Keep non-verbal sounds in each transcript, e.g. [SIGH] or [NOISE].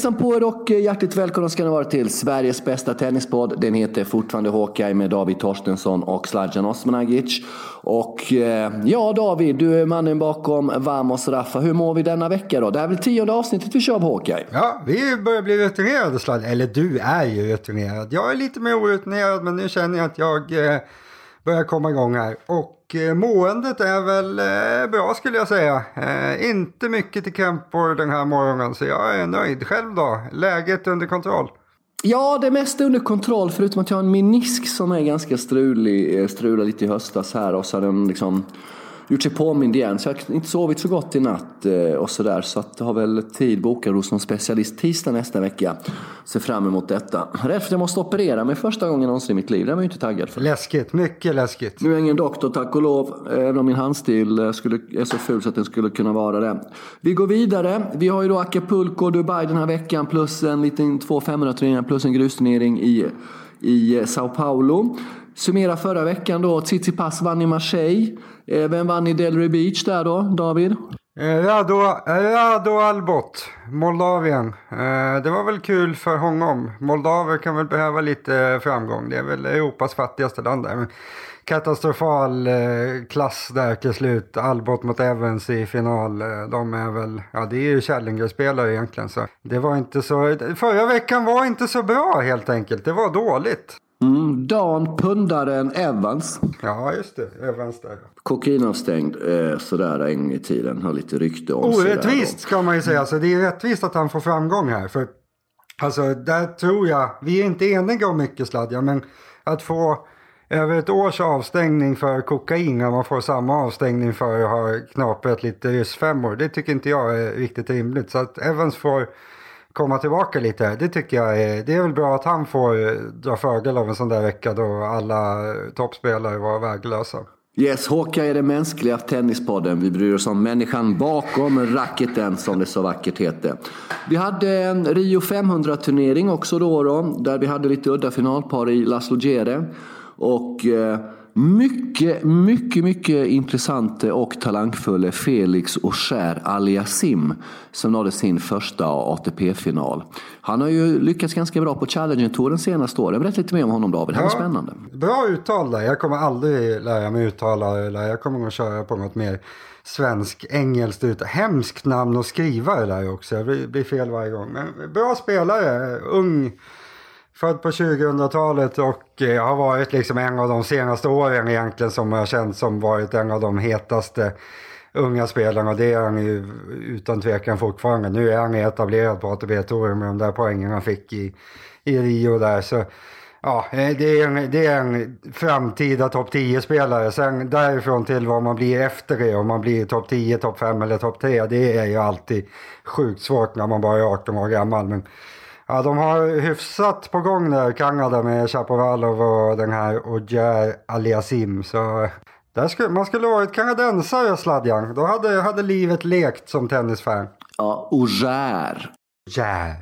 Hejsan på er och eh, hjärtligt välkomna ska ni vara till Sveriges bästa tennispodd. Den heter fortfarande Hawkeye med David Torstensson och Sladjan Osmanagic. Och eh, ja David, du är mannen bakom Vamos Raffa. Hur mår vi denna vecka då? Det här är väl tionde avsnittet vi kör på Hawkeye? Ja, vi börjar bli rutinerade Sladjan. Eller du är ju rutinerad. Jag är lite mer orutinerad men nu känner jag att jag eh, börjar komma igång här. Och och måendet är väl eh, bra skulle jag säga. Eh, inte mycket till krämpor den här morgonen så jag är nöjd. Själv då? Läget under kontroll? Ja, det mesta under kontroll förutom att jag har en menisk som är ganska strulig. Strulade lite i höstas här och så har den liksom gjort sig påmind igen. Så jag har inte sovit så gott i natt eh, och sådär. Så att jag har väl tid bokad hos någon specialist tisdag nästa vecka. Ser fram emot detta. Rädd för att jag måste operera mig första gången någonsin i mitt liv. Det var jag inte taggad för. Läskigt, mycket läskigt. Nu är jag ingen doktor tack och lov. Även om min handstil eh, skulle, är så ful så att den skulle kunna vara det. Vi går vidare. Vi har ju då Acapulco och Dubai den här veckan. Plus en liten 2 500 turnering plus en grusturnering i, i eh, Sao Paulo. Summera förra veckan då. Tsitsipas vann i Marseille. Eh, vem vann i Delray Beach där då, David? Eh, Rado, Rado Albot, Moldavien. Det var väl kul för honom. Moldaver kan väl behöva lite framgång. Det är väl Europas fattigaste land där. Katastrofal klass där till slut. Albot mot Evans i final. De är väl, ja det är ju Challenger-spelare egentligen. Så det var inte så, förra veckan var inte så bra helt enkelt. Det var dåligt. Mm, Dan pundaren Evans. Ja, just det. Evans där. Kokainavstängd eh, sådär en gång i tiden. Har lite rykte om Orättvist ska man ju säga. Alltså, det är rättvist att han får framgång här. För alltså, där tror jag, vi är inte eniga om mycket sladja, men att få över ett års avstängning för kokain när man får samma avstängning för att ha knaprat lite ryssfemmor. Det tycker inte jag är riktigt rimligt. Så att Evans får komma tillbaka lite. Det tycker jag är, det är väl bra att han får eh, dra fördel av en sån där vecka då alla toppspelare var väglösa. Yes, Håka är den mänskliga tennispodden. Vi bryr oss om människan bakom racketen som det så vackert heter. Vi hade en Rio 500-turnering också då, då, där vi hade lite udda finalpar i Laszlo Gere. Och eh, mycket, mycket, mycket intressant och talangfull Felix Auger aliasim som nådde sin första ATP-final. Han har ju lyckats ganska bra på Challenger-touren senaste åren. Berätta lite mer om honom David, han ja, är spännande. Bra uttal där. Jag kommer aldrig lära mig uttala, eller jag kommer nog köra på något mer svensk-engelskt ut. Hemskt namn att skriva det där också. Det blir fel varje gång. Men bra spelare, ung Född på 2000-talet och eh, har varit liksom en av de senaste åren egentligen som jag känt som varit en av de hetaste unga spelarna. Och det är han ju utan tvekan fortfarande. Nu är han etablerad på ATP-touren med de där poängen han fick i, i Rio där. Så ja, eh, det är en, det är en framtida topp 10-spelare. Sen därifrån till vad man blir efter det, om man blir topp 10, topp 5 eller topp 3, det är ju alltid sjukt svårt när man bara är 18 år gammal. Men Ja, de har hyfsat på gång där, Kanada med Chapovalov och den här Ogier Aliasim. Så där skulle, man skulle varit kanadensare Sladjan. Då hade, hade livet lekt som tennisfan. Ja, Ogier. Ogier.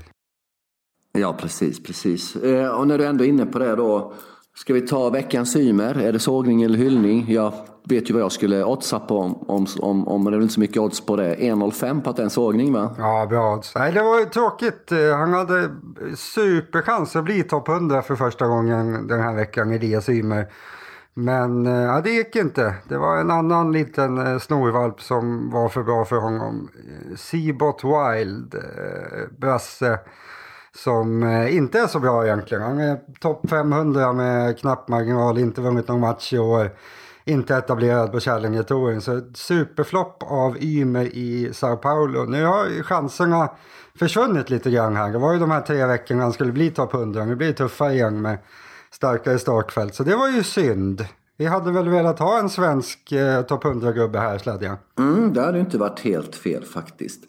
Ja, precis, precis. Eh, och när du ändå är inne på det då. Ska vi ta veckans Ymer? Är det sågning eller hyllning? Jag vet ju vad jag skulle oddsa på om, om, om, om det är inte så mycket odds på det. 1,05 på att det är en sågning va? Ja, bra odds. Nej, det var ju tråkigt. Eh, han hade superchans att bli topp 100 för första gången den här veckan, Elias Ymer. Men eh, ja, det gick inte. Det var en annan liten eh, snorvalp som var för bra för honom. Seabot Wild, brasse som eh, inte är så bra egentligen. Han är topp 500 med knapp marginal, inte vunnit någon match i år inte etablerad på Challenger-touren. Så superflopp av Ymer i Sao Paulo. Nu har chanserna försvunnit lite grann här. Det var ju de här tre veckorna han skulle bli topp 100. Nu blir det tuffare igen med starkare startfält. Så det var ju synd. Vi hade väl velat ha en svensk eh, topp 100-gubbe här, Sladjan. Mm, det hade inte varit helt fel faktiskt.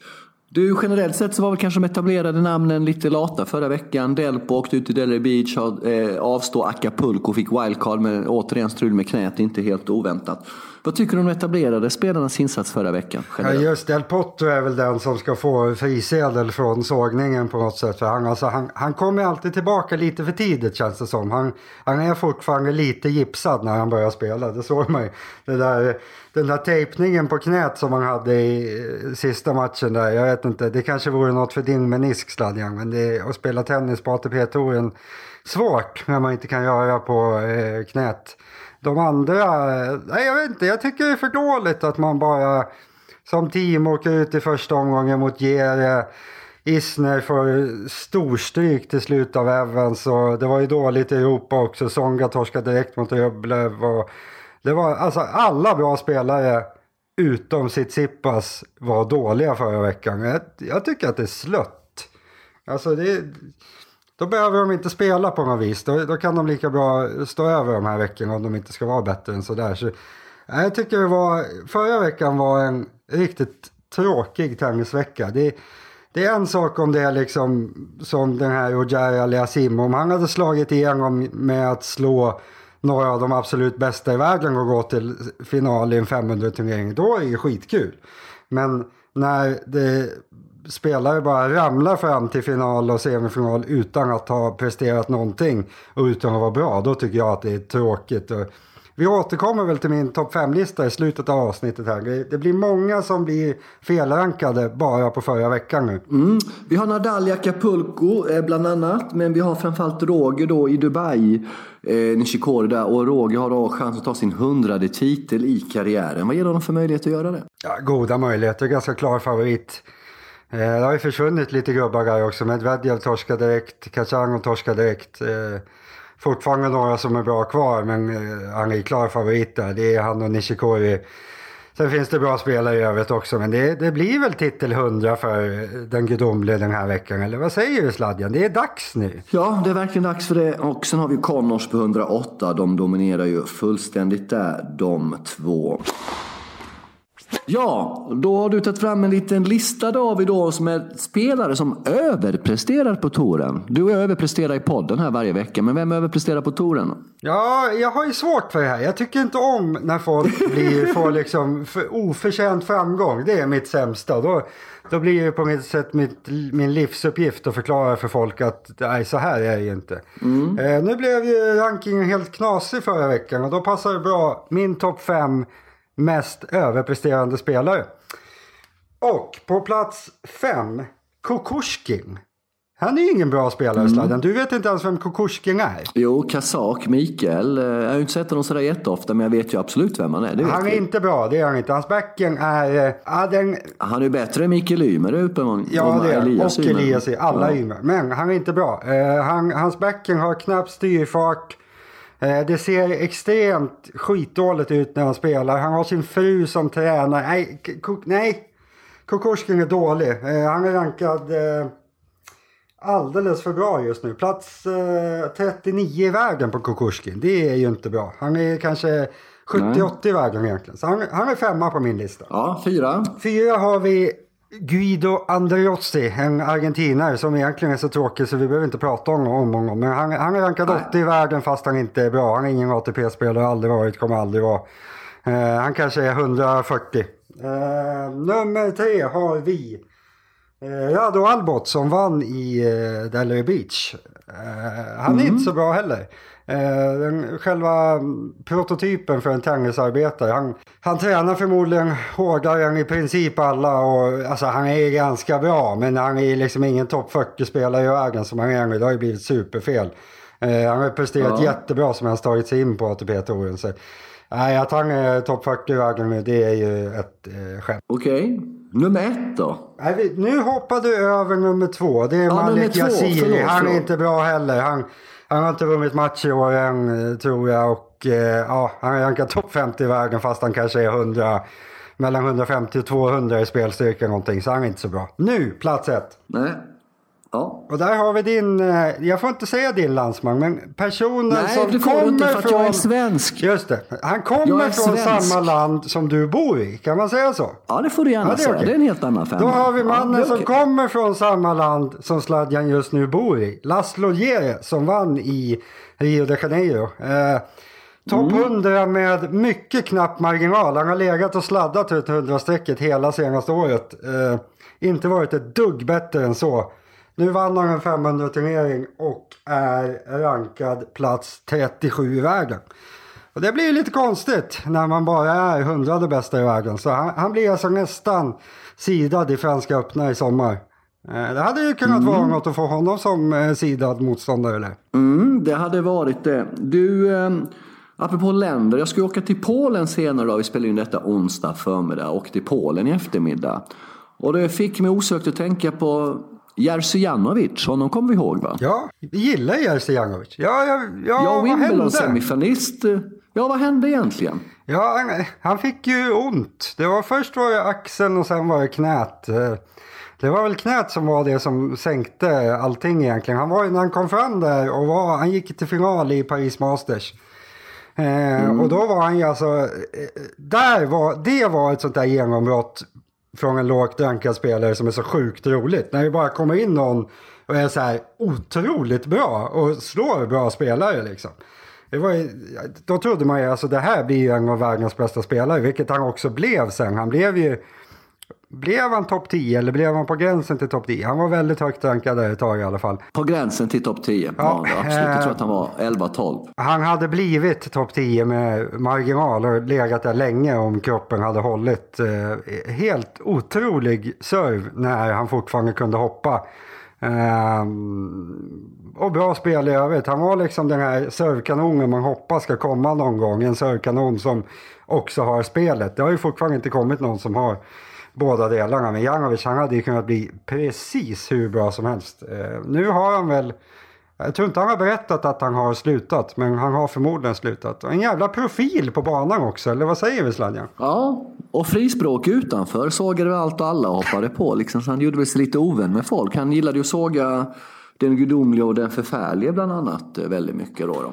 Du, generellt sett så var väl kanske de etablerade namnen lite lata förra veckan. Delpo åkte ut till Delray Beach, eh, avstod Acapulco, fick wildcard Men återigen strul med knät, inte helt oväntat. Vad tycker du om de etablerade spelarnas insats förra veckan? Ja, just Del Potro är väl den som ska få frisedel från sågningen på något sätt. För han, alltså, han, han kommer alltid tillbaka lite för tidigt känns det som. Han, han är fortfarande lite gipsad när han börjar spela. Det såg man ju. Det där, den där tejpningen på knät som han hade i eh, sista matchen där. Jag vet inte, det kanske vore något för din menisk Sladjan. Men det, att spela tennis på ATP-touren svårt när man inte kan göra på eh, knät. De andra, nej jag vet inte, jag tycker det är för dåligt att man bara som team åker ut i första omgången mot Gere. Isner får storstryk till slut av Evans och det var ju dåligt i Europa också. Songa torskade direkt mot Röblev och det var alltså alla bra spelare utom Tsitsipas var dåliga förra veckan. Jag, jag tycker att det är slött. Alltså det, då behöver de inte spela på något vis. Då, då kan de lika bra stå över de här veckorna om de inte ska vara bättre än sådär. Så, jag tycker det var, förra veckan var en riktigt tråkig tennisvecka. Det, det är en sak om det är liksom som den här Roger Aliasim. Om han hade slagit igenom med att slå några av de absolut bästa i världen och gå till final i en 500-turnering, då är det skitkul. Men när det spelare bara ramlar fram till final och semifinal utan att ha presterat någonting och utan att vara bra, då tycker jag att det är tråkigt. Vi återkommer väl till min topp 5-lista i slutet av avsnittet här. Det blir många som blir felrankade bara på förra veckan nu. Mm. Vi har Nadal i Acapulco eh, bland annat, men vi har framförallt Roger då i Dubai, eh, Nishikori där. Och Roger har då chans att ta sin hundrade titel i karriären. Vad ger honom för möjlighet att göra det? Ja, goda möjligheter, ganska klar favorit. Eh, det har ju försvunnit lite gubbar där också. Medvedev torskade direkt, Kachango torskade direkt. Eh, fortfarande några som är bra kvar men eh, han är klar favorit där. Det är han och Nishikori. Sen finns det bra spelare i övrigt också men det, det blir väl titel 100 för den gudomliga den här veckan. Eller vad säger du Sladjan? Det är dags nu. Ja, det är verkligen dags för det. Och sen har vi Connors på 108. De dominerar ju fullständigt där de två. Ja, då har du tagit fram en liten lista David då som är spelare som överpresterar på touren. Du överpresterar i podden här varje vecka, men vem överpresterar på touren? Ja, jag har ju svårt för det här. Jag tycker inte om när folk blir, [LAUGHS] får liksom för oförtjänt framgång. Det är mitt sämsta. Då, då blir det på något sätt mitt, min livsuppgift att förklara för folk att nej, så här är det inte. Mm. Eh, nu blev ju rankingen helt knasig förra veckan och då passar det bra. Min topp fem mest överpresterande spelare. Och på plats fem, Kukushkin. Han är ju ingen bra spelare, mm. Sladden. Du vet inte ens vem Kukushkin är. Jo, Kazak, Mikael. Eh, jag har ju inte sett honom sådär jätteofta, men jag vet ju absolut vem han är. Han är vi. inte bra, det är han inte. Hans backen är... Äh, den... Han är bättre än Mikael Ymer uppe Ja, det är Elias Och Elias Alla ja. Ymer. Men han är inte bra. Uh, han, hans backen har knappt styrfart. Eh, det ser extremt skitdåligt ut när han spelar. Han har sin fru som tränar. Nej, nej. Kukushkin är dålig. Eh, han är rankad eh, alldeles för bra just nu. Plats 39 i världen på Kukushkin. Det är ju inte bra. Han är kanske 70-80 i världen egentligen. Så han, han är femma på min lista. Ja, fyra. Fyra har vi Guido Andreozzi, en argentinare som egentligen är så tråkig så vi behöver inte prata om honom. Men han, han är rankad 80 i världen fast han inte är bra. Han är ingen ATP-spelare, aldrig varit, kommer aldrig vara. Uh, han kanske är 140. Uh, eh, nummer tre har vi uh, Rado Albot som vann i uh, Delray Beach. Uh, han är mm. inte så bra heller. Eh, den, själva prototypen för en tennisarbetare. Han, han tränar förmodligen hårdare än i princip alla och alltså, han är ganska bra men han är liksom ingen topp 40-spelare i världen som han är. Det har ju blivit superfel. Eh, han har presterat ja. jättebra som han tagit sig in på ATP-touren. Nej, att han är topp 40 i världen det är ju ett eh, skämt. Okej. Okay. Nummer ett då? Nej, nu hoppar du över nummer två. Det är ja, Malik Yassiri. Han är inte bra heller. Han, han har inte vunnit match i år än tror jag och eh, ja, han är rankat topp 50 i världen fast han kanske är 100, mellan 150 och 200 i spelstyrka någonting så han är inte så bra. Nu, plats ett. Nej. Ja. Och där har vi din, eh, jag får inte säga din landsman, men personen Nej, som du får kommer inte för från... jag är svensk. Just det, han kommer från svensk. samma land som du bor i, kan man säga så? Ja, det får du gärna ja, säga, okay. det är en helt annan femma. Då har vi mannen ja, som kommer från samma land som Sladjan just nu bor i, Laszlo Jere, som vann i Rio de Janeiro. Eh, Topp 100 med mycket knapp marginal. Han har legat och sladdat ut 100-strecket hela senaste året. Eh, inte varit ett dugg bättre än så. Nu vann han en 500-turnering och är rankad plats 37 i världen. Och det blir ju lite konstigt när man bara är hundrade bästa i världen. Så han, han blir alltså nästan sidad i Franska öppna i sommar. Eh, det hade ju kunnat vara något att få honom som eh, sidad motståndare där. Mm, det hade varit det. Du, eh, apropå länder. Jag ska åka till Polen senare idag. Vi spelar in detta onsdag förmiddag. Och till Polen i eftermiddag. Och det fick mig osökt att tänka på Jerzy Janovic, honom kommer vi ihåg va? Ja, vi gillar Jerzy Janovic. Ja, ja, ja, Ja, vad hände? Wimbledon-semifinalist. Ja, vad hände egentligen? Ja, han, han fick ju ont. Det var först var det axeln och sen var det knät. Eh, Det var väl knät som var det som sänkte allting egentligen. Han var ju när han kom fram där och var, han gick till final i Paris Masters. Eh, Och då var han ju alltså, eh, där var, det var ett sånt där genombrott från en lågt rankad spelare som är så sjukt roligt. När det bara kommer in någon och är så här otroligt bra och slår bra spelare liksom. Det var ju, då trodde man ju alltså det här blir ju en av världens bästa spelare, vilket han också blev sen. Han blev ju, blev han topp 10 eller blev han på gränsen till topp 10? Han var väldigt högt rankad där ett tag i alla fall. På gränsen till topp 10. Ja, Ja, absolut. Jag eh, tror att han var 11-12. Han hade blivit topp 10 med marginal och legat där länge om kroppen hade hållit. Eh, helt otrolig serve när han fortfarande kunde hoppa. Ehm, och bra spel i övrigt. Han var liksom den här servekanonen man hoppas ska komma någon gång. En servekanon som också har spelet. Det har ju fortfarande inte kommit någon som har båda delarna. Men Janovic han hade ju kunnat bli precis hur bra som helst. Eh, nu har han väl jag tror inte han har berättat att han har slutat, men han har förmodligen slutat. En jävla profil på banan också, eller vad säger vi Sladjan? Ja, och frispråk utanför sågade allt och alla och hoppade på. Liksom. Så han gjorde väl sig lite ovän med folk. Han gillade ju att såga den gudomliga och den förfärliga bland annat eh, väldigt mycket. Då, då.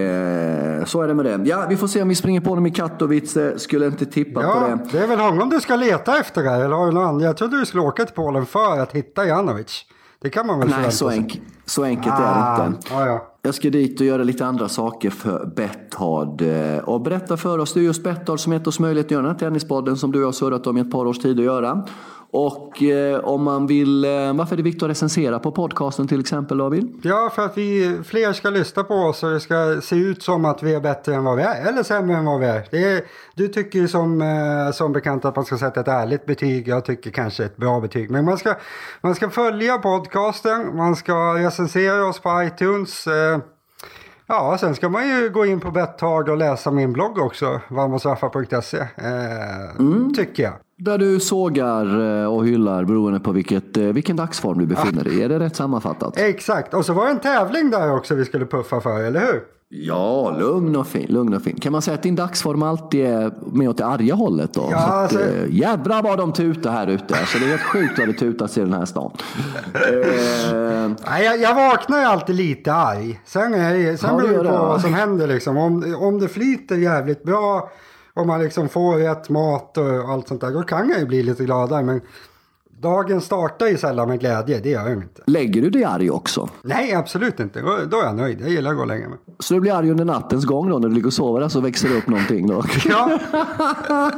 Eh, så är det med det. Ja, vi får se om vi springer på dem i Katowice. Skulle inte tippa på Ja, det. det är väl honom du ska leta efter där, eller har du någon? Jag trodde du skulle åka till Polen för att hitta Janovic. Det kan man väl Nej, så, enk så enkelt är det inte. Ja, ja. Jag ska dit och göra lite andra saker för Betthard. eh, Och berätta för oss, det är just Betthard som gett oss möjlighet att göra den här tennispodden som du har surrat om i ett par års tid att göra. Och eh, om man vill, eh, varför är det viktigt att recensera på podcasten till exempel David? Ja, för att vi fler ska lyssna på oss och det ska se ut som att vi är bättre än vad vi är, eller sämre än vad vi är. Är du tycker ju som, eh, som bekant att man ska sätta ett ärligt betyg, jag tycker kanske ett bra betyg. Men man ska, man ska följa podcasten, man ska recensera oss på iTunes. Eh, ja, sen ska man ju gå in på Betthard och läsa min blogg också, varmosraffa.se, eh, tycker jag. Där du sågar eh, och hyllar beroende på vilket, eh, vilken dagsform du befinner dig i. Är det rätt sammanfattat? Exakt, och så var det en tävling där också vi skulle puffa för, eller hur? Ja, lugn och fin. Lugn och fin. Kan man säga att din dagsform alltid är med åt det arga hållet då? Ja, Så att, alltså- eh, jädrar vad de tutar här ute. Alltså, det är helt sjukt vad det tutas i den här stan. Eh, Nej, jag, jag vaknar ju alltid lite arg. Sen, sen Ja, beror det på va? vad som händer liksom. Om, om det flyter jävligt bra, om man liksom får rätt mat och allt sånt där, då kan jag ju bli lite gladare. Men dagen startar ju sällan med glädje, det gör jag inte. lägger du dig arg också? Nej, absolut inte. Då, då är jag nöjd. Jag gillar att gå och lägga mig. Så du blir arg under nattens gång då när du ligger och sover så växer det upp någonting då? [LAUGHS] Ja, [LAUGHS]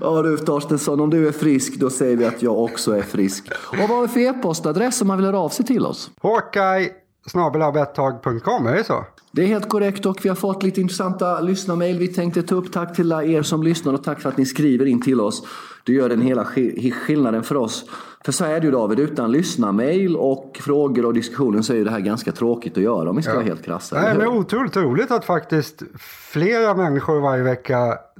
Ja du Torstensson, om du är frisk då säger vi att jag också är frisk. Och vad har vi för e-postadress om man vill höra av sig till oss? Hawkeye snabelabettag.com, är det så? Det är helt korrekt och vi har fått lite intressanta lyssnarmail. Vi tänkte ta upp tack till er som lyssnar och tack för att ni skriver in till oss. Det gör den hela sk- skillnaden för oss. För så är det ju David, utan lyssnarmail och frågor och diskussioner så är ju det här ganska tråkigt att göra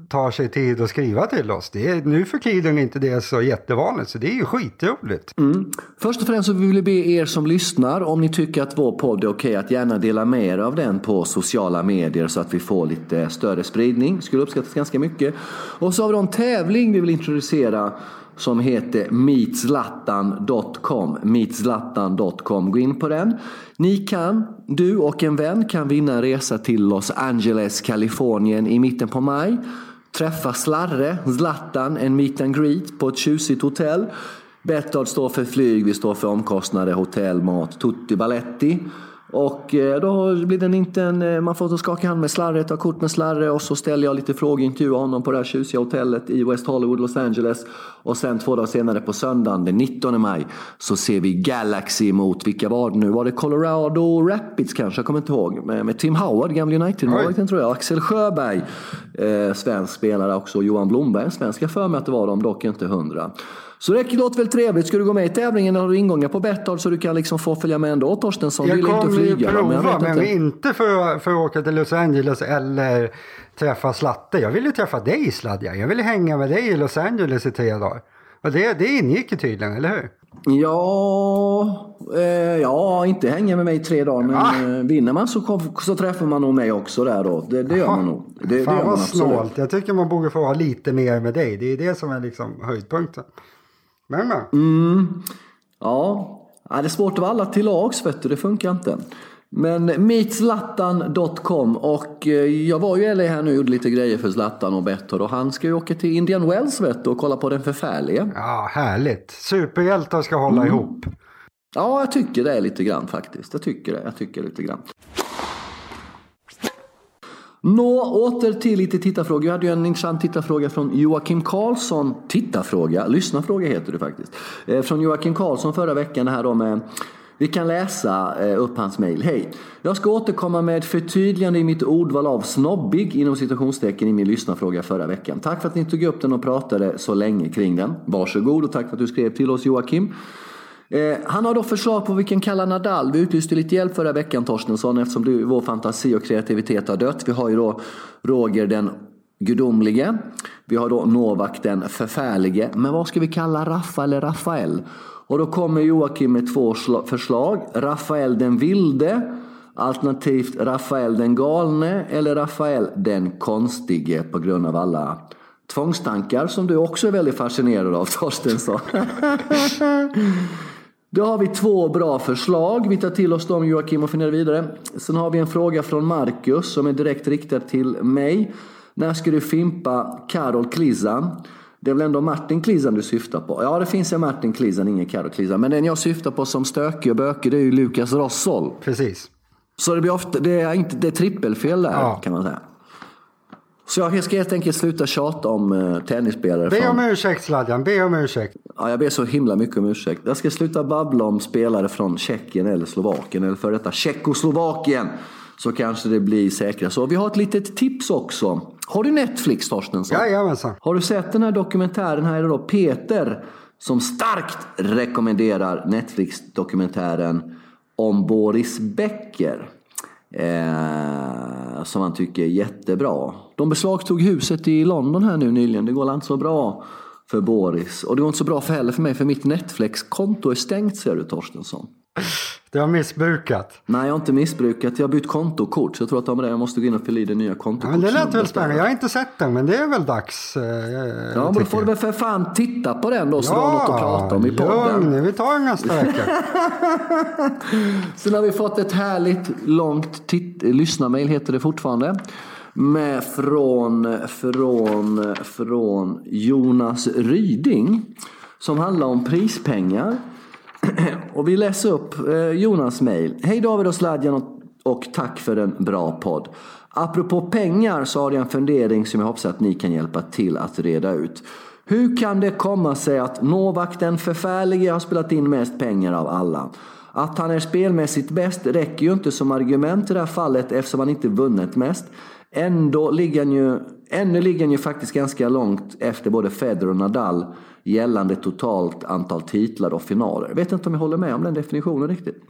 tar sig tid att skriva till oss. Det är, nu för tiden är inte det så jättevanligt, så det är ju skitroligt. Mm. Först och främst så vill vi be er som lyssnar, om ni tycker att vår podd är okej, att gärna dela med er av den på sociala medier så att vi får lite större spridning. Skulle uppskattas ganska mycket. Och så har vi en tävling vi vill introducera som heter meetzlatan.com. Meetzlatan.com. Gå in på den. Ni kan, du och en vän kan vinna en resa till Los Angeles, Kalifornien i mitten på maj. Träffa Slarre, Zlatan, en meet and greet på ett tjusigt hotell. Betthard står för flyg, vi står för omkostnader, hotell, mat, tutti balletti. Och eh, då blir den inte en, eh, man får skaka hand med Slarre, ta kort med Slarre och så ställer jag lite frågor, intervjuar honom på det här tjusiga hotellet i West Hollywood, Los Angeles. Och sen två dagar senare på söndagen den 19 maj så ser vi Galaxy mot, vilka var det nu? Var det Colorado Rapids kanske? Jag kommer inte ihåg. Med, med Tim Howard, gamle United-målvakten tror jag. Axel Sjöberg, eh, svensk spelare också. Johan Blomberg, svensk. Jag för mig att det var de, dock inte hundra. Så det låter väl trevligt. Ska du gå med i tävlingen har du ingångar på Betthard så du kan liksom få följa med ändå Torstensson. Jag kommer ju prova, men, men inte för, för att åka till Los Angeles eller träffa Slatte. Jag ville träffa dig Sladja. Jag ville hänga med dig i Los Angeles i tre dagar. Och det, det ingick ju tydligen, eller hur? Ja, eh, ja, inte hänga med mig i tre dagar. Men ah. vinner man så, så träffar man nog mig också där då. Det, det gör man nog. Det, Fan det vad snålt. Jag tycker man borde få ha lite mer med dig. Det är det som är liksom höjdpunkten. Men men. Mm. Ja. ja, det är svårt att vara alla till lags vet du. Det funkar inte. Men meetzlattan.com och eh, jag var ju i LA här nu och gjorde lite grejer för Zlatan och Bettor och han ska ju åka till Indian Wells vet du, och kolla på den förfärliga. Ja, härligt. Superhjältar ska hålla mm. ihop. Ja, jag tycker det är lite grann faktiskt. Jag tycker det. Jag tycker lite grann. Nå, åter till lite tittarfrågor. Vi hade ju en intressant tittarfråga från Joakim Karlsson. Tittarfråga? Lyssnarfråga heter det faktiskt. Eh, från Joakim Karlsson förra veckan. Här då med vi kan läsa eh, upp hans mejl. Hej! Jag ska återkomma med ett förtydligande i mitt ordval av snobbig inom citationstecken i min lyssnarfråga förra veckan. Tack för att ni tog upp den och pratade så länge kring den. Varsågod och tack för att du skrev till oss Joakim. Eh, han har då förslag på vilken kalla Nadal. Vi utlyste lite hjälp förra veckan Torstensson eftersom du, vår fantasi och kreativitet har dött. Vi har ju då Roger den gudomlige. Vi har då Novak den förfärlige. Men vad ska vi kalla Raffa eller Rafael? Och då kommer Joakim med två förslag. Rafael den vilde, alternativt Rafael den galne eller Rafael den konstige på grund av alla tvångstankar som du också är väldigt fascinerad av [LAUGHS] Torstensson. [LAUGHS] Då har vi två bra förslag. Vi tar till oss dem Joakim och funderar vidare. Sen har vi en fråga från Marcus som är direkt riktad till mig. När ska du fimpa Karol Klizan? Det är väl ändå Martin Klizan du syftar på? Ja, det finns en Martin Klizan, ingen Karo Klizan. Men den jag syftar på som stökig och bökig, det är ju Lukas Rossol. Precis. Så det blir ofta, det är, inte, det är trippelfel där, ja. kan man säga. Så jag ska helt enkelt sluta tjata om uh, tennisspelare. Be om ursäkt Sladjan, be om ursäkt. Ja, jag ber så himla mycket om ursäkt. Jag ska sluta babbla om spelare från Tjeckien eller Slovakien eller för detta Tjeckoslovakien. Så kanske det blir säkra så. Vi har ett litet tips också. Har du Netflix Torstensson? Jajamensan. Har du sett den här dokumentären? Här är då Peter som starkt rekommenderar Netflix-dokumentären om Boris Becker. Eh, som han tycker är jättebra. De beslagtog huset i London här nu nyligen. Det går inte så bra för Boris. Och det går inte så bra för heller för mig för mitt Netflix-konto är stängt ser du Torstensson. Du har missbrukat? Nej, jag har inte missbrukat. Jag har bytt kontokort. Så jag tror att det det. Jag måste gå in och fylla i det nya kontokortet. men det lät väl spännande. Jag har inte sett den, men det är väl dags. Eh, ja, men då får du väl för fan titta på den då så ja, du har något att prata om i podden. Lugn, vi tar nästa vecka. [LAUGHS] Sen har vi fått ett härligt långt lyssnarmail, heter det fortfarande. Med från, från, från Jonas Ryding. Som handlar om prispengar. och vi läser upp eh, Jonas mejl. Hej David och Sladjan och, tack för en bra podd. Apropå pengar så har jag en fundering som jag hoppas att ni kan hjälpa till att reda ut. Hur kan det komma sig att Novak den förfärlige har spelat in mest pengar av alla? Att han är spelmässigt bäst räcker ju inte som argument i det här fallet eftersom han inte vunnit mest. Ändå ligger han ju, ännu ligger han ju faktiskt ganska långt efter både Federer och Nadal gällande totalt antal titlar och finaler. Jag vet inte om jag håller med om den definitionen riktigt.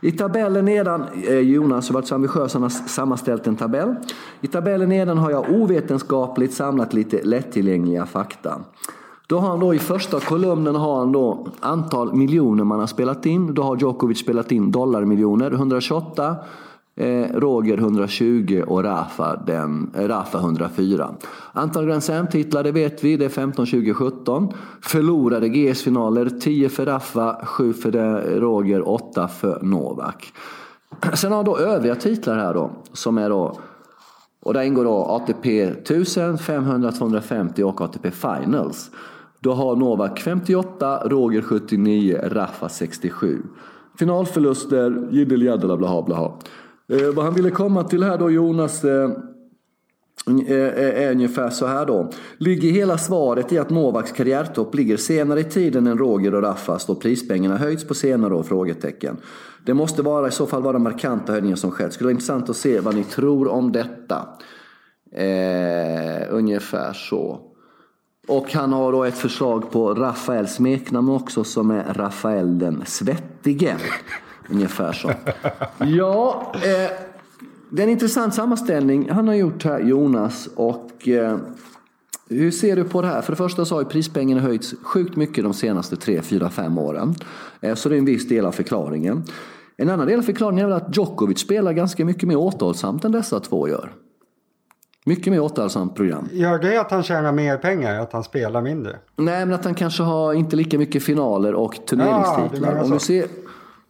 I tabellen nedan, eh, Jonas har varit så ambitiös han har sammanställt en tabell. I tabellen nedan har jag ovetenskapligt samlat lite lättillgängliga fakta. Då har han då i första kolumnen har han då antal miljoner man har spelat in. Då har Djokovic spelat in dollarmiljoner, 128. Eh, Roger 120 och Rafa, den, eh, Rafa 104. Antal Grand Slam-titlar, det vet vi, det är 15, 20, 17. Förlorade GS-finaler, 10 för Rafa, 7 för eh, Roger, 8 för Novak. [CLEARS THROAT] Sen har då övriga titlar här då, som är då och där ingår då ATP 1000, 500, 250 och ATP Finals. Då har Novak 58, Roger 79, Rafa 67. Finalförluster, jiddel jaddel blaha blaha. Eh, vad han ville komma till här då Jonas eh, eh, eh är ungefär så här då. Ligger hela svaret i att Novaks karriärtopp ligger senare i tiden än Roger och Raffas då prispengarna höjts på senare år? Frågetecken. Det måste vara i så fall vara markanta höjningar som skett. Skulle vara intressant att se vad ni tror om detta. Eh, ungefär så. Och han har då ett förslag på Rafaels smeknamn också som är Rafael den svettige. Ungefär så. Ja, eh, det är en intressant sammanställning han har gjort här, Jonas. Och eh, hur ser du på det här? För det första så har ju prispengarna höjts sjukt mycket de senaste 3, 4, 5 åren. Eh, så det är en viss del av förklaringen. En annan del av förklaringen är väl att Djokovic spelar ganska mycket mer återhållsamt än dessa två gör. Mycket mer återhållsamt program. Gör det att han tjänar mer pengar, att han spelar mindre? Nej, men att han kanske har inte lika mycket finaler och turneringstitlar. Ja, om, du ser,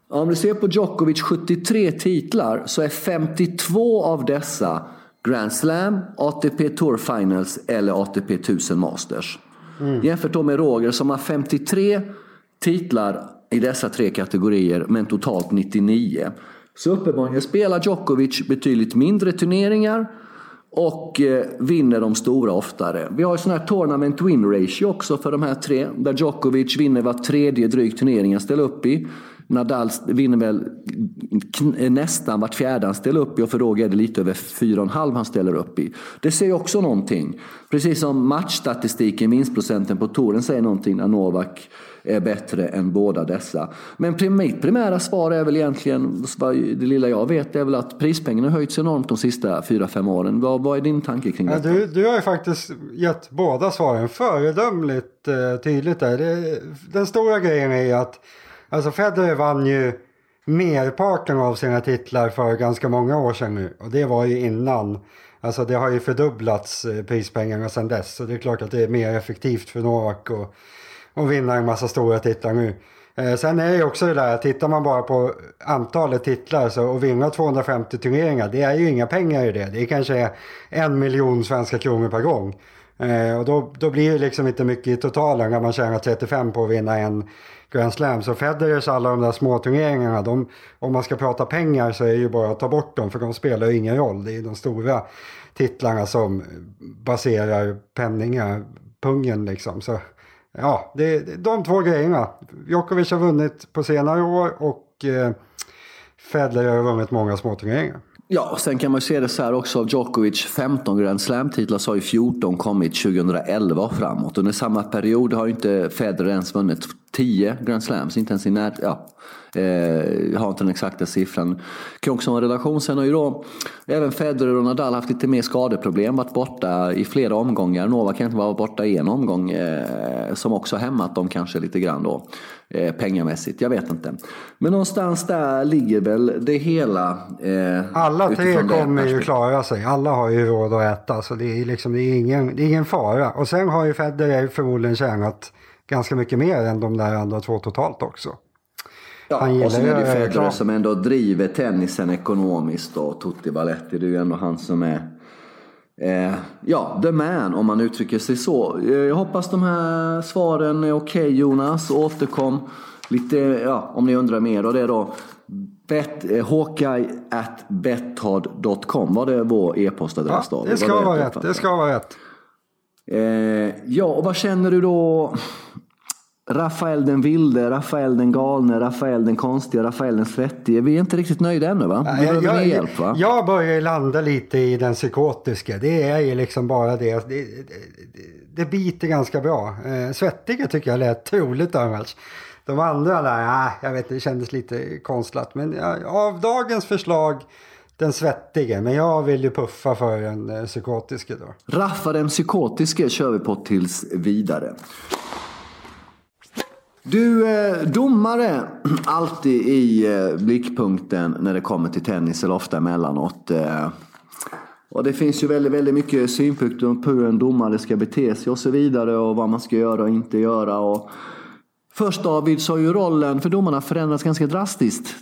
om du ser på Djokovic 73 titlar så är 52 av dessa Grand Slam, ATP Tour Finals eller ATP 1000 Masters. Mm. Jämfört då med Roger som har 53 titlar i dessa tre kategorier men totalt 99. Så uppenbarligen spelar Djokovic betydligt mindre turneringar och eh, vinner de stora oftare. Vi har ju sån här tournament win ratio också för de här tre. Där Djokovic vinner var tredje dryg turnering han ställer upp i. Nadal vinner väl nästan vart fjärde han ställer upp i och för Roger är det lite över fyra och en halv han ställer upp i. Det säger också någonting. Precis som matchstatistiken, vinstprocenten på touren säger någonting när Novak är bättre än båda dessa. Men mitt primära svar är väl egentligen, det lilla jag vet, är väl att prispengarna har höjts enormt de sista fyra fem åren. Vad, vad är din tanke kring detta? Ja, du, du har ju faktiskt gett båda svaren föredömligt eh, tydligt där. Det, den stora grejen är ju att alltså Federer vann ju merparten av sina titlar för ganska många år sedan nu. Och det var ju innan. Alltså det har ju fördubblats eh, prispengarna sedan dess. Så det är klart att det är mer effektivt för Novak att, att vinna en massa stora titlar nu. Eh, sen är det ju också det där, tittar man bara på antalet titlar så, att vinna 250 turneringar, det är ju inga pengar i det. Det är kanske en miljon svenska kronor per gång. Eh, och då, då blir det liksom inte mycket i totalen när man tjänar 35 på att vinna en Grand Slam. Så Federers alla de där småturneringarna, de, om man ska prata pengar så är det ju bara att ta bort dem för de spelar ju ingen roll. Det är de stora titlarna som baserar penningar, pungen liksom. Så ja, det är de två grejerna. Djokovic har vunnit på senare år och eh, Federer har vunnit många småturneringar. Ja, sen kan man ju se det så här också. Av Djokovic 15 Grand Slam-titlar så har ju 14 kommit 2011 och framåt. Under samma period har inte Federer ens vunnit 10 Grand Slams. Inte ens i när, ja, eh, jag har inte den exakta siffran. Kan också ha en relation. Sen har ju då även Federer och Nadal haft lite mer skadeproblem. Varit borta i flera omgångar. Nova kan inte vara borta i en omgång. Eh, som också hämmat dem kanske lite grann då. Eh, pengamässigt. Jag vet inte. Men någonstans där ligger väl det hela. Eh, Alla tre kommer ju klara sig. Alla har ju råd att äta. Så det är, liksom, det är, ingen, det är ingen fara. Och sen har ju Federer förmodligen tjänat ganska mycket mer än de där andra två totalt också. Ja, och sen är det ju Federer som ändå driver tennisen ekonomiskt och Tutti Valetti, det är ju ändå han som är eh, ja, the man om man uttrycker sig så. Eh, jag hoppas de här svaren är okej okay, Jonas. Återkom lite, ja, om ni undrar mer. Och det är då bet, eh, at betthard.com. Var det vår e-postadress ja, Det ska vara rätt. Det ska vara rätt. Eh, ja, och vad känner du då? Rafael den vilde, Rafael den galne, Rafael den konstiga, Rafael den svettige. Vi är inte riktigt nöjda ännu va? Vi behöver jag, hjälp va? Jag börjar landa lite i den psykotiska. Det är ju liksom bara det. Det, det, det biter ganska bra. Eh, svettiga tycker jag lät troligt annars. De andra där, ah, jag vet det kändes lite konstlat. Men ja, av dagens förslag den svettige, men jag vill ju puffa för den eh, psykotiske då. Raffa den psykotiske kör vi på tills vidare. Du, eh, domare, [CLEARS THROAT] alltid i eh, blickpunkten när det kommer till tennis eller ofta emellanåt. Eh, och det finns ju väldigt, väldigt mycket synpunkter på hur en domare ska bete sig och så vidare och vad man ska göra och inte göra. Och först David så har ju rollen för domarna förändrats ganska drastiskt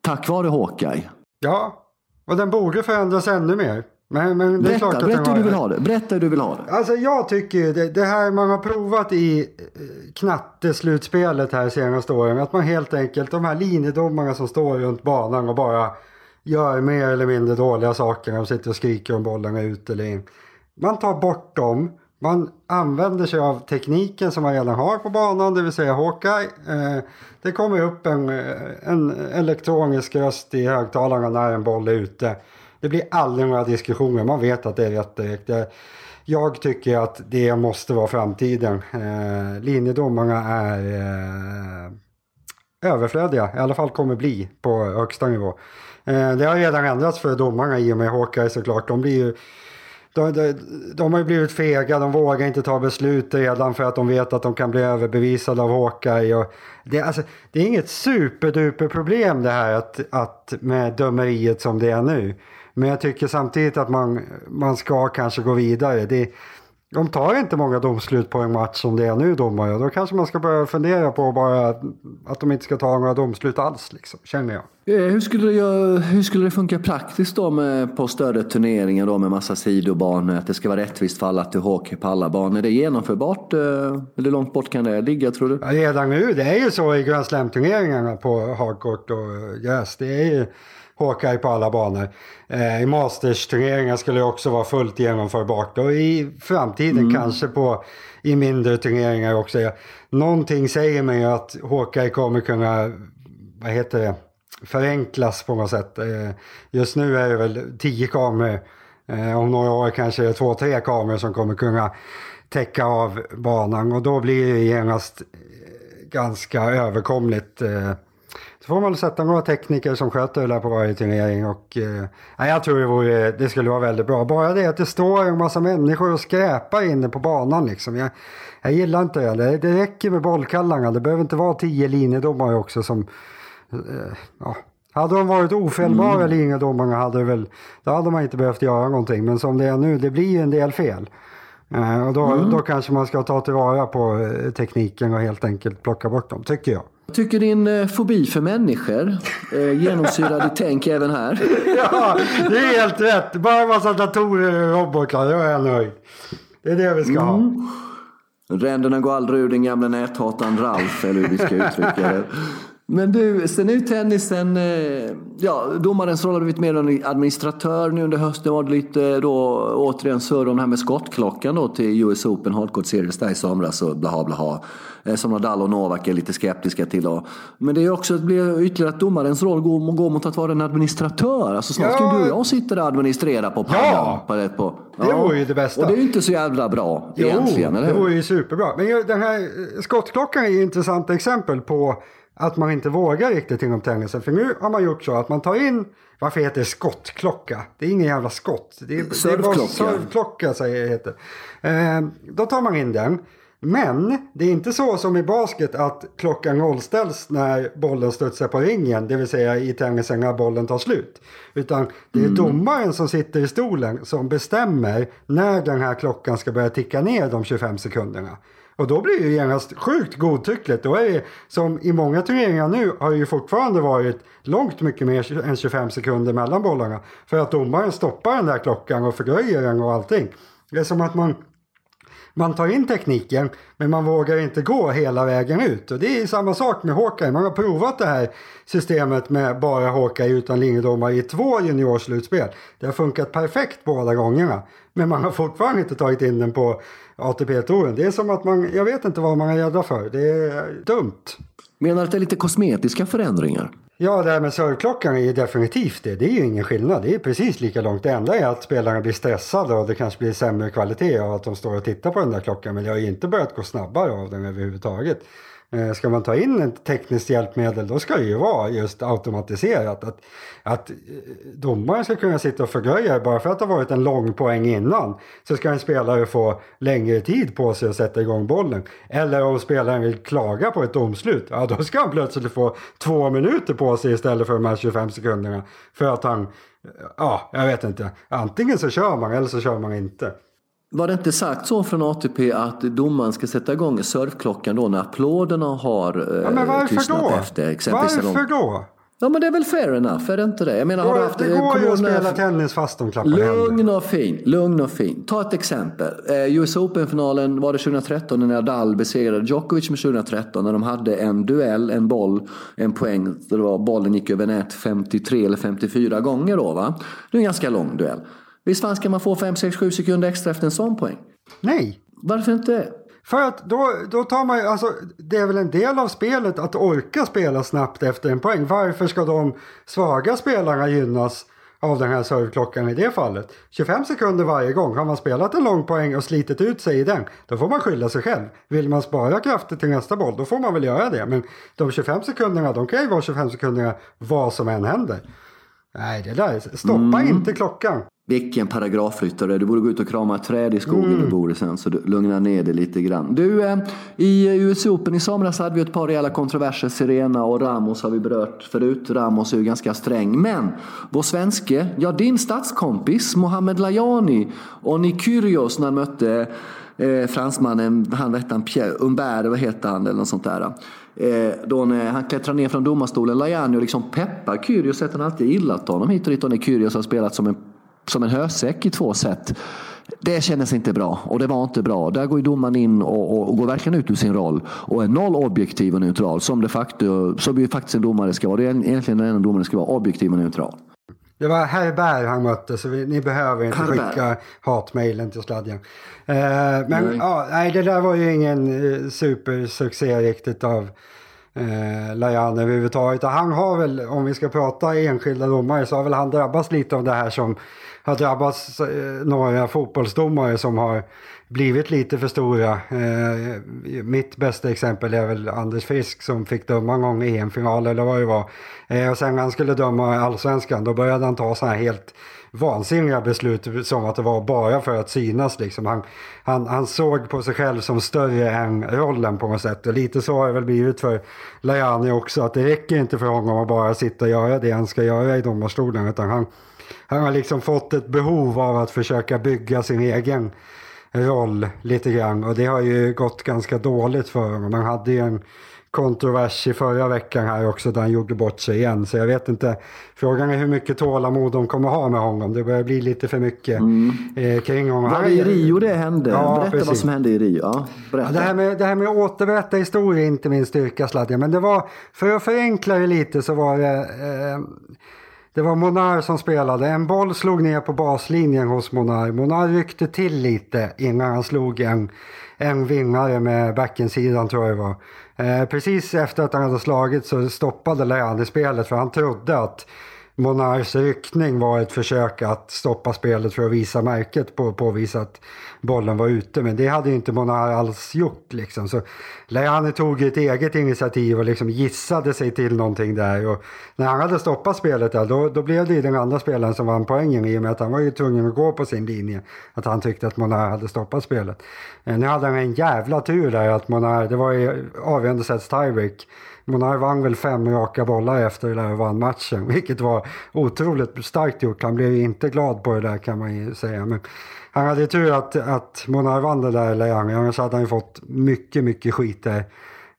tack vare Hawkeye. Ja, och den borde förändras ännu mer. Men, men det är Berätta, berätta hur du vill ha det. Berätta hur du vill ha det. Alltså jag tycker det, det här man har provat i eh, knatteslutspelet här senaste åren. Att man helt enkelt, de här linjedomarna som står runt banan och bara gör mer eller mindre dåliga saker. De sitter och skriker om bollarna är ut eller in. Man tar bort dem. Man använder sig av tekniken som man redan har på banan, det vill säga Hawkeye. Eh, det kommer upp en, eh, en elektronisk röst i högtalarna när en boll är ute. Det blir aldrig några diskussioner, man vet att det är rätt direkt. Jag tycker att det måste vara framtiden. Eh, linjedomarna är eh, överflödiga, i alla fall kommer bli på högsta nivå. Eh, det har redan ändrats för domarna i och med Hawkeye såklart. De blir ju de, de, de har ju blivit fega, de vågar inte ta beslut redan för att de vet att de kan bli överbevisade av Hawkeye. Och det, alltså, det är inget superduper problem det här att, att med dömeriet som det är nu. Men jag tycker samtidigt att man, man ska kanske gå vidare. Det, de tar inte många domslut på en match som det är nu domare. Då kanske man ska börja fundera på bara att, att de inte ska ta några domslut alls, liksom, känner jag. Eh, Hur skulle, det, hur skulle det funka praktiskt då med, på större turneringar då med massa sidobanor? Att det ska vara rättvist för alla till hockey på alla banor. Är det genomförbart? eh, Eller hur långt bort kan det ligga tror du? Ja, redan nu, det är ju så i Grand Slam-turneringarna på hardcourt och gräs. Det är ju Hawkeye på alla banor. Eh, I Masters-turneringar skulle det också vara fullt genomförbart. Och i framtiden kanske på i mindre turneringar också. Någonting säger mig att Hawkeye kommer kunna, vad heter det, förenklas på något sätt. Eh, just nu är det väl tio kameror. Eh, om några år kanske det är två, tre kameror som kommer kunna täcka av banan. Och då blir det genast eh, ganska överkomligt. Så får man väl sätta några tekniker som sköter det där på varje turnering. Och, eh, jag tror det, vore, det skulle vara väldigt bra. Bara det att det står en massa människor och skräpar inne på banan. Liksom. Jag, jag gillar inte det. det. Det räcker med bollkallarna. Det behöver inte vara tio linjedomare också som... Eh, ja. Hade de varit ofelbara linjedomarna hade väl, då hade man inte behövt göra någonting. Men som det är nu, det blir ju en del fel. Eh, och då, då kanske man ska ta tillvara på eh, tekniken och helt enkelt plocka bort dem, tycker jag. Tycker din eh, fobi för människor eh, genomsyrar ditt tänk även här. [LAUGHS] Ja, det är helt rätt. Bara en massa datorer och robotar, då är jag nöjd. Det är det vi ska ha. Ränderna går aldrig ur den gamla näthataren Ralf, eller hur vi ska uttrycka det. [LAUGHS] Men du, sen är ju tennisen, eh, ja, domarens roll har blivit mer en administratör. Nu under hösten var det lite då återigen surr om det här med skottklockan då till US Open Hardcourt Series där i somras och blaha blaha. Eh, Som Nadal och Novak är lite skeptiska till. Och, men det är också, blir ytterligare att domarens roll går, går mot att vara en administratör. Alltså snart ska Ja. du och jag sitta där och administrera på paddan. Ja. På, på, Det vore ju det bästa. Och det är ju inte så jävla bra egentligen, eller det vore ju superbra. Men den här skottklockan är ju ett intressant exempel på att man inte vågar riktigt inom tennisen. För nu har man gjort så att man tar in, varför heter det skottklocka? Det är ingen jävla skott. Det är, det är servklocka säger heter. Eh, då tar man in den. Men det är inte så som i basket att klockan nollställs när bollen studsar på ringen, det vill säga i tennisen när bollen tar slut. Utan det är domaren som sitter i stolen som bestämmer när den här klockan ska börja ticka ner de 25 sekunderna. Och då blir det ju genast sjukt godtyckligt. Då är det, som i många turneringar nu har det ju fortfarande varit långt mycket mer än 25 sekunder mellan bollarna. För att domaren stoppar den där klockan och fördröjer den och allting. Det är som att man man tar in tekniken men man vågar inte gå hela vägen ut. Och det är samma sak med Hawkeye. Man har provat det här systemet med bara Hawkeye utan linjedomare i två juniorslutspel. Det har funkat perfekt båda gångerna. Men man har fortfarande inte tagit in den på ATP-touren. Det är som att man, jag vet inte vad man är rädda för. Det är dumt. Menar du att det är lite kosmetiska förändringar? Ja, det här med servklockan är ju definitivt det. Det är ju ingen skillnad. Det är precis lika långt. Det enda är att spelarna blir stressade och det kanske blir sämre kvalitet av att de står och tittar på den där klockan. Men det har ju inte börjat gå snabbare av den överhuvudtaget. Eh, ska man ta in ett tekniskt hjälpmedel då ska det ju vara just automatiserat. Att, att eh, domaren ska kunna sitta och fördröja bara för att det har varit en lång poäng innan. Så ska en spelare få längre tid på sig att sätta igång bollen. Eller om spelaren vill klaga på ett domslut. Ja då ska han plötsligt få två minuter på sig istället för de här 25 sekunderna. För att han, ja jag vet inte. Antingen så kör man eller så kör man inte. Var det inte sagt så från ATP att domaren ska sätta igång surfklockan då när applåderna har eh, Ja, men varför tystnat då? efter? Exempelvis Varför då? Ja men det är väl fair enough, är det inte det? Jag menar, har du haft, det går ju att spela tennis fast de klappar händer. Lugn och fin, lugn och fin. Ta ett exempel. Eh, US Open-finalen var det 2013 när Nadal besegrade Djokovic med 2013 när de hade en duell, en boll, en poäng. Där det var, bollen gick över nät 53 eller 54 gånger då va. Det är en ganska lång duell. Visst fan ska man få 5, 6, 7 sekunder extra efter en sån poäng? Nej, Varför inte? för att då, då tar man ju, alltså det är väl en del av spelet att orka spela snabbt efter en poäng. Varför ska de svaga spelarna gynnas av den här serveklockan i det fallet? 25 sekunder varje gång. Har man spelat en lång poäng och slitit ut sig i den, då får man skylla sig själv. Vill man spara krafter till nästa boll, då får man väl göra det. Men de 25 sekunderna, de kan ju vara 25 sekunderna vad som än händer. Nej, det där, stoppa inte klockan. Vilken paragrafryttare. Du borde gå ut och krama ett träd i skogen du bor i sen så du lugnar ner dig lite grann. Du, eh, i US Open i somras hade vi ett par rejäla kontroverser. Serena och Ramos har vi berört förut. Ramos är ju ganska sträng. Men vår svenske, ja din stadskompis Mohamed Lajani och Nikyrgios när han mötte eh, fransmannen, han vet han, Pierre Humbert, vad heter han eller något sånt där. Eh, då när han klättrar ner från domarstolen, Lajani och liksom peppar Kyrgios, att han alltid gillat honom hit och dit och när Kyrgios har spelat som en som en hösäck i två set. Det kändes inte bra och det var inte bra. Där går ju domaren in och, och, och går verkligen ut ur sin roll och är noll objektiv och neutral som de facto, som ju faktiskt en domare ska vara. Det är egentligen den enda domaren ska vara objektiv och neutral. Det var Herbert han mötte så vi, ni behöver inte Herbert. skicka hatmejlen till sladden. Eh, men Nej. Ja, nej, det där var ju ingen eh, supersuccé riktigt av eh, Lajan överhuvudtaget. Han har väl, om vi ska prata enskilda domare, så har väl han drabbats lite av det här som har drabbats eh, några fotbollsdomare som har blivit lite för stora. Eh, mitt bästa exempel är väl Anders Frisk som fick döma en gång i EM-final eller vad det var. Eh, och sen när han skulle döma allsvenskan då började han ta så här helt vansinniga beslut som att det var bara för att synas. Liksom. Han, han, han såg på sig själv som större än rollen på något sätt. Och lite så har det väl blivit för Lajani också. Att det räcker inte för honom att bara sitta och göra det han ska göra i domarstolen. Utan han, han har liksom fått ett behov av att försöka bygga sin egen roll lite grann. Och det har ju gått ganska dåligt för honom. Han hade ju en kontrovers i förra veckan här också där han gjorde bort sig igen. Så jag vet inte. Frågan är hur mycket tålamod de kommer ha med honom. Det börjar bli lite för mycket eh, kring honom. Var det i Rio det hände? Ja, berätta precis. vad som hände i Rio. Ja. Ja, det, här med, det här med att återberätta historia är inte min styrka Sladja. Men det var, för att förenkla det lite så var det, eh, det var Monar som spelade. En boll slog ner på baslinjen hos Monar. Monar ryckte till lite innan han slog en, en vinnare med backensidan tror jag det var. Eh, precis efter att han hade slagit så stoppade Leander spelet för han trodde att Monars ryckning var ett försök att stoppa spelet för att visa märket på påvisa att bollen var ute. Men det hade inte Monar alls gjort. Liksom. Så Leane tog ett eget initiativ och liksom gissade sig till någonting där. Och när han hade stoppat spelet där, då, då blev det ju den andra spelaren som vann poängen i och med att han var ju tvungen att gå på sin linje. Att han tyckte att Monar hade stoppat spelet. Eh, nu hade han en jävla tur där att Monar, det var ju avgörande sets tiebreak. Monar vann väl fem raka bollar efter det där och vann matchen, [LAUGHS] vilket var otroligt starkt gjort. Han blev ju inte glad på det där kan man ju säga. Men han hade tur att, att Monar vann det där Leang, annars hade han ju fått mycket, mycket skit där.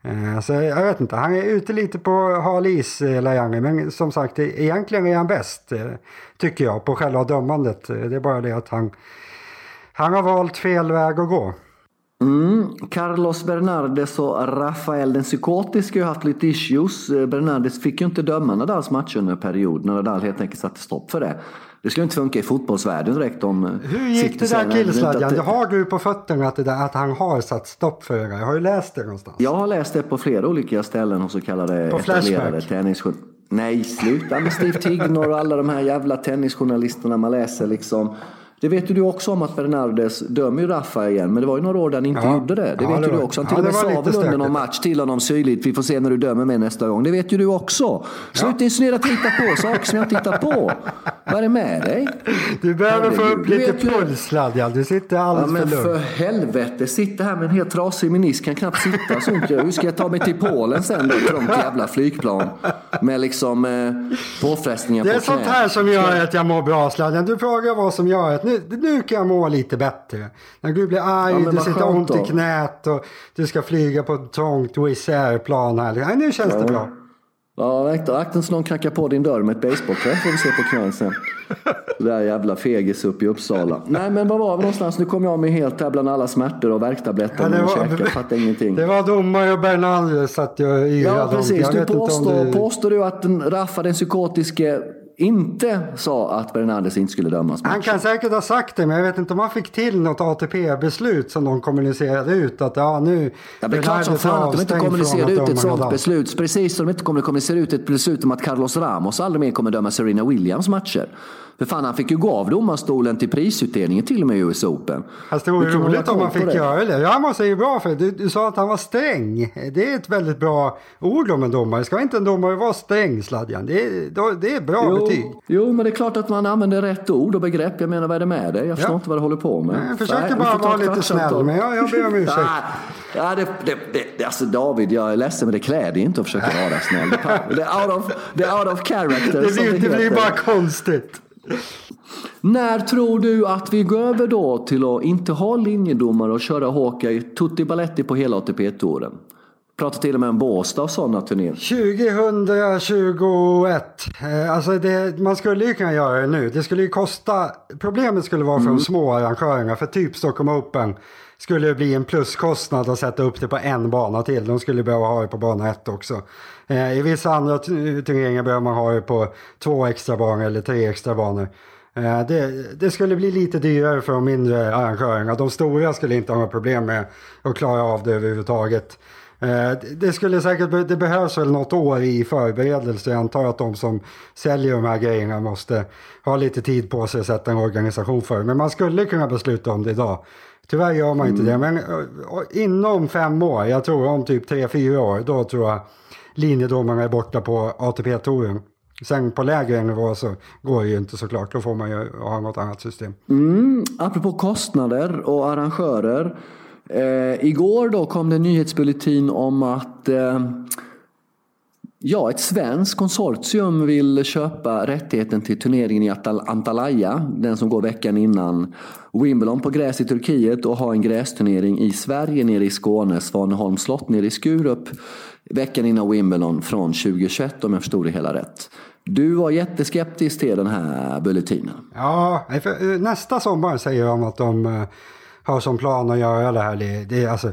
Eh, så jag vet inte, han är ute lite på hal is, eh, men som sagt egentligen är han bäst, eh, tycker jag, på själva dömandet. Eh, det är bara det att han, han har valt fel väg att gå. Mm. Carlos Bernardes och Rafael den psykotiska har haft lite issues. Eh, Bernardes fick ju inte döma Nadals match under en period när Nadal helt enkelt satte stopp för det. Det skulle inte funka i fotbollsvärlden direkt om... eh, Hur gick det där killsladjan? Det har du på fötterna att, där, att han har satt stopp för det? Jag har ju läst det någonstans. Jag har läst det på flera olika ställen hos så kallade På etablerade tennisjournalister. Nej, sluta med Steve Tignor och alla de här jävla tennisjournalisterna man läser liksom. Det vet ju du också om att Bernardes dömer ju Rafa igen, men det var ju några år där han inte Ja. gjorde det. Det Ja, vet det ju du var- också. Han ja, till och det med sa väl under någon match till honom syrligt, vi får se när du dömer mig nästa gång. Det vet ju du också. Sluta insinuera att jag hittar på saker som jag inte hittar på. Vad är det med dig? Du behöver få upp du lite puls Sladjan. Du sitter Ja, alldeles men för för lugn. helvete, sitta här med en helt trasig menisk, kan knappt sitta. Så ont. Hur ska jag ta mig till Polen sen då? Trångt jävla flygplan. Med liksom eh, påfrestningar Det är på sånt här som gör att jag mår bra Sladjan. Du frågar vad som gör att nu, nu kan jag må lite bättre. När du blir arg, Ja, du sitter ont i då. knät och du ska flyga på ett trångt Wizz Air-plan här. Nu känns det bra. Ja, akta så någon knackar på din dörr med ett basebollträ får vi se på knän sen. [LAUGHS] Det där jävla fegis uppe i Uppsala. Nej men var var vi någonstans? Nu kom jag med helt här bland alla smärtor och värktabletter ja, och käkar. Fattar ingenting. Det var domare och Bernaldez att jag yrade Ja precis, du påstår, du... påstår du att Raffa den psykotiske inte sa att Bernardes inte skulle dömas Han kan säkert ha sagt det, men jag vet inte om han fick till något ATP-beslut som de kommunicerade ut. Att ja, nu ja, det är klart som fan att de inte kommunicerade ut ett sådant beslut. Precis som de inte kommer kommunicera ut ett beslut om att Carlos Ramos aldrig mer kommer döma Serena Williams matcher. För fan, han fick ju gå av domarstolen till prisutdelningen till och med i US Open. Fast det vore roligt om han fick det. göra det. Ramos är ju bra för du, du sa att han var sträng. Det är ett väldigt bra ord om en domare. Ska inte en domare vara sträng, Sladjan? Det är, det är bra jo, betyg. Jo, men det är klart att man använder rätt ord och begrepp. Jag menar, vad är det med det? Jag förstår ja. inte vad du håller på med. Jag försöker bara vara lite snäll, men jag, jag ber om ursäkt. [LAUGHS] Ja, det, det, det, alltså David, jag är ledsen men det klär dig inte att försöka vara snäll. Det är out of, out of character. Det blir, det blir bara konstigt. När tror du att vi går över då till att inte ha linjedomare och köra Hawkeye tutti balletti på hela ATP-touren? Pratar till och med om Båstad och sådana turneringar. 2021. Eh, alltså det, man skulle ju kunna göra det nu. Det skulle ju kosta. Problemet skulle vara för mm. de små arrangörerna. För typ Stockholm Open skulle det bli en pluskostnad att sätta upp det på en bana till. De skulle behöva ha det på bana ett också. Eh, I vissa andra turneringar behöver man ha det på två extra banor eller tre extra banor. Eh, det, det, skulle bli lite dyrare för de mindre arrangörerna. De stora skulle inte ha några problem med att klara av det överhuvudtaget. Eh, det skulle säkert, det behövs väl något år i förberedelse. Jag antar att de som säljer de här grejerna måste ha lite tid på sig att sätta en organisation för Men man skulle kunna besluta om det idag. Tyvärr gör man inte mm. det. Men inom fem år, jag tror om typ tre, fyra år, då tror jag linjedomarna är borta på ATP-touren. Sen på lägre nivå så går det ju inte såklart. Då får man ju ha något annat system. Mm, apropå kostnader och arrangörer. Eh, igår då kom det en nyhetsbulletin om att eh, Ja, ett svenskt konsortium vill köpa rättigheten till turneringen i Antalya, den som går veckan innan Wimbledon på gräs i Turkiet och ha en grästurnering i Sverige nere i Skåne, Svaneholms slott nere i Skurup veckan innan Wimbledon från 2021 om jag förstod det hela rätt. Du var jätteskeptisk till den här bulletinen. Ja, för eh, nästa sommar säger de att de eh, har som plan att göra det här. Det, det, alltså,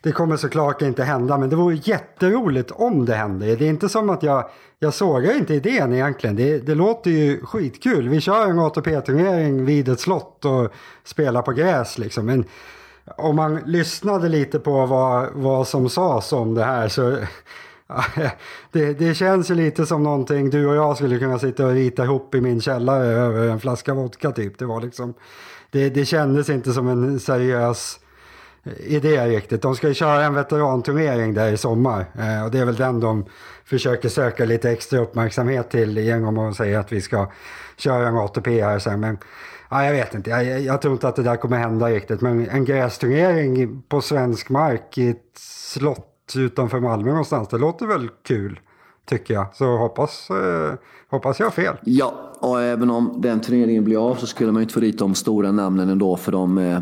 det kommer såklart inte hända, men det vore jätteroligt om det hände. Det är inte som att jag, jag sågar inte idén egentligen. Det, det låter ju skitkul. Vi kör en ATP-turnering vid ett slott och spelar på gräs liksom. Men om man lyssnade lite på vad, vad som sades om det här så [LAUGHS] det, det känns ju lite som någonting du och jag skulle kunna sitta och rita ihop i min källare över en flaska vodka typ. Det var liksom, det, det kändes inte som en seriös eh, idé riktigt. De ska ju köra en veteranturnering där i sommar eh, och det är väl den de försöker söka lite extra uppmärksamhet till genom att säga att vi ska köra en ATP här sen. Men ja, jag vet inte, jag, jag, tror inte att det där kommer hända riktigt. Men en grästurnering på svensk mark i ett slott utanför Malmö någonstans, det låter väl kul tycker jag. Så hoppas, eh, hoppas jag har fel. Ja, och även om den turneringen blir av så skulle man ju inte få dit de stora namnen ändå för de eh,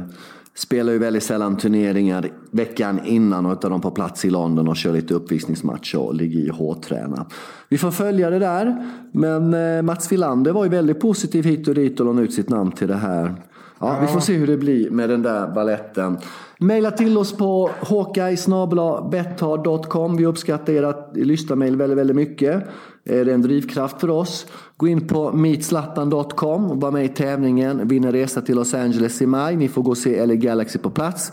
spelar ju väldigt sällan turneringar veckan innan och utan de på plats i London och kör lite uppvisningsmatcher och ligger i hårdträna. Vi får följa det där. Men eh, Mats Wilander var ju väldigt positiv hit och dit och lade ut sitt namn till det här. Ja. Vi får se hur det blir med den där balletten. Maila till oss på hawkeye.betthard.com. Vi uppskattar era lyssnarmail väldigt, väldigt mycket. Det är en drivkraft för oss. Gå in på meetslappan.com och var med i tävlingen. Vinna resa till Los Angeles i maj. Ni får gå och se LA Galaxy på plats.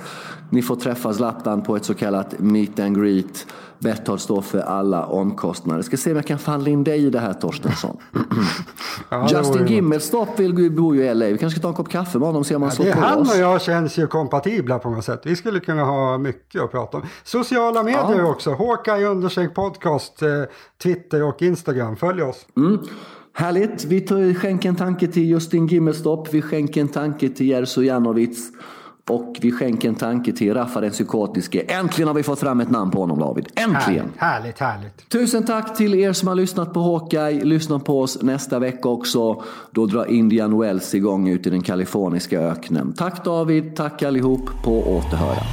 Ni får träffa Zlatan på ett så kallat meet and greet. Betthard står för alla omkostnader. Ska se om jag kan falla in dig i det här Torstensson. [CLEARS THROAT] ja, Justin Gimmelstorp vill bo i LA. Vi kanske ska ta en kopp kaffe med honom och se om han ja, så på Han oss. och jag känns ju kompatibla på något sätt. Vi skulle kunna ha mycket att prata om. Sociala medier ja. också. Håkai understreck podcast, eh, Twitter och Instagram. Följ oss. Mm. Härligt. Vi tar, skänker en tanke till Justin Gimmelstorp. Vi skänker en tanke till Jerzy Janovic. Och vi skänker en tanke till Raffa den psykotiske. Äntligen har vi fått fram ett namn på honom David. Äntligen! Härligt, härligt, härligt. Tusen tack till er som har lyssnat på Hawkeye. Lyssna på oss nästa vecka också. Då drar Indian Wells igång ut i den kaliforniska öknen. Tack David, tack allihop. På återhörande.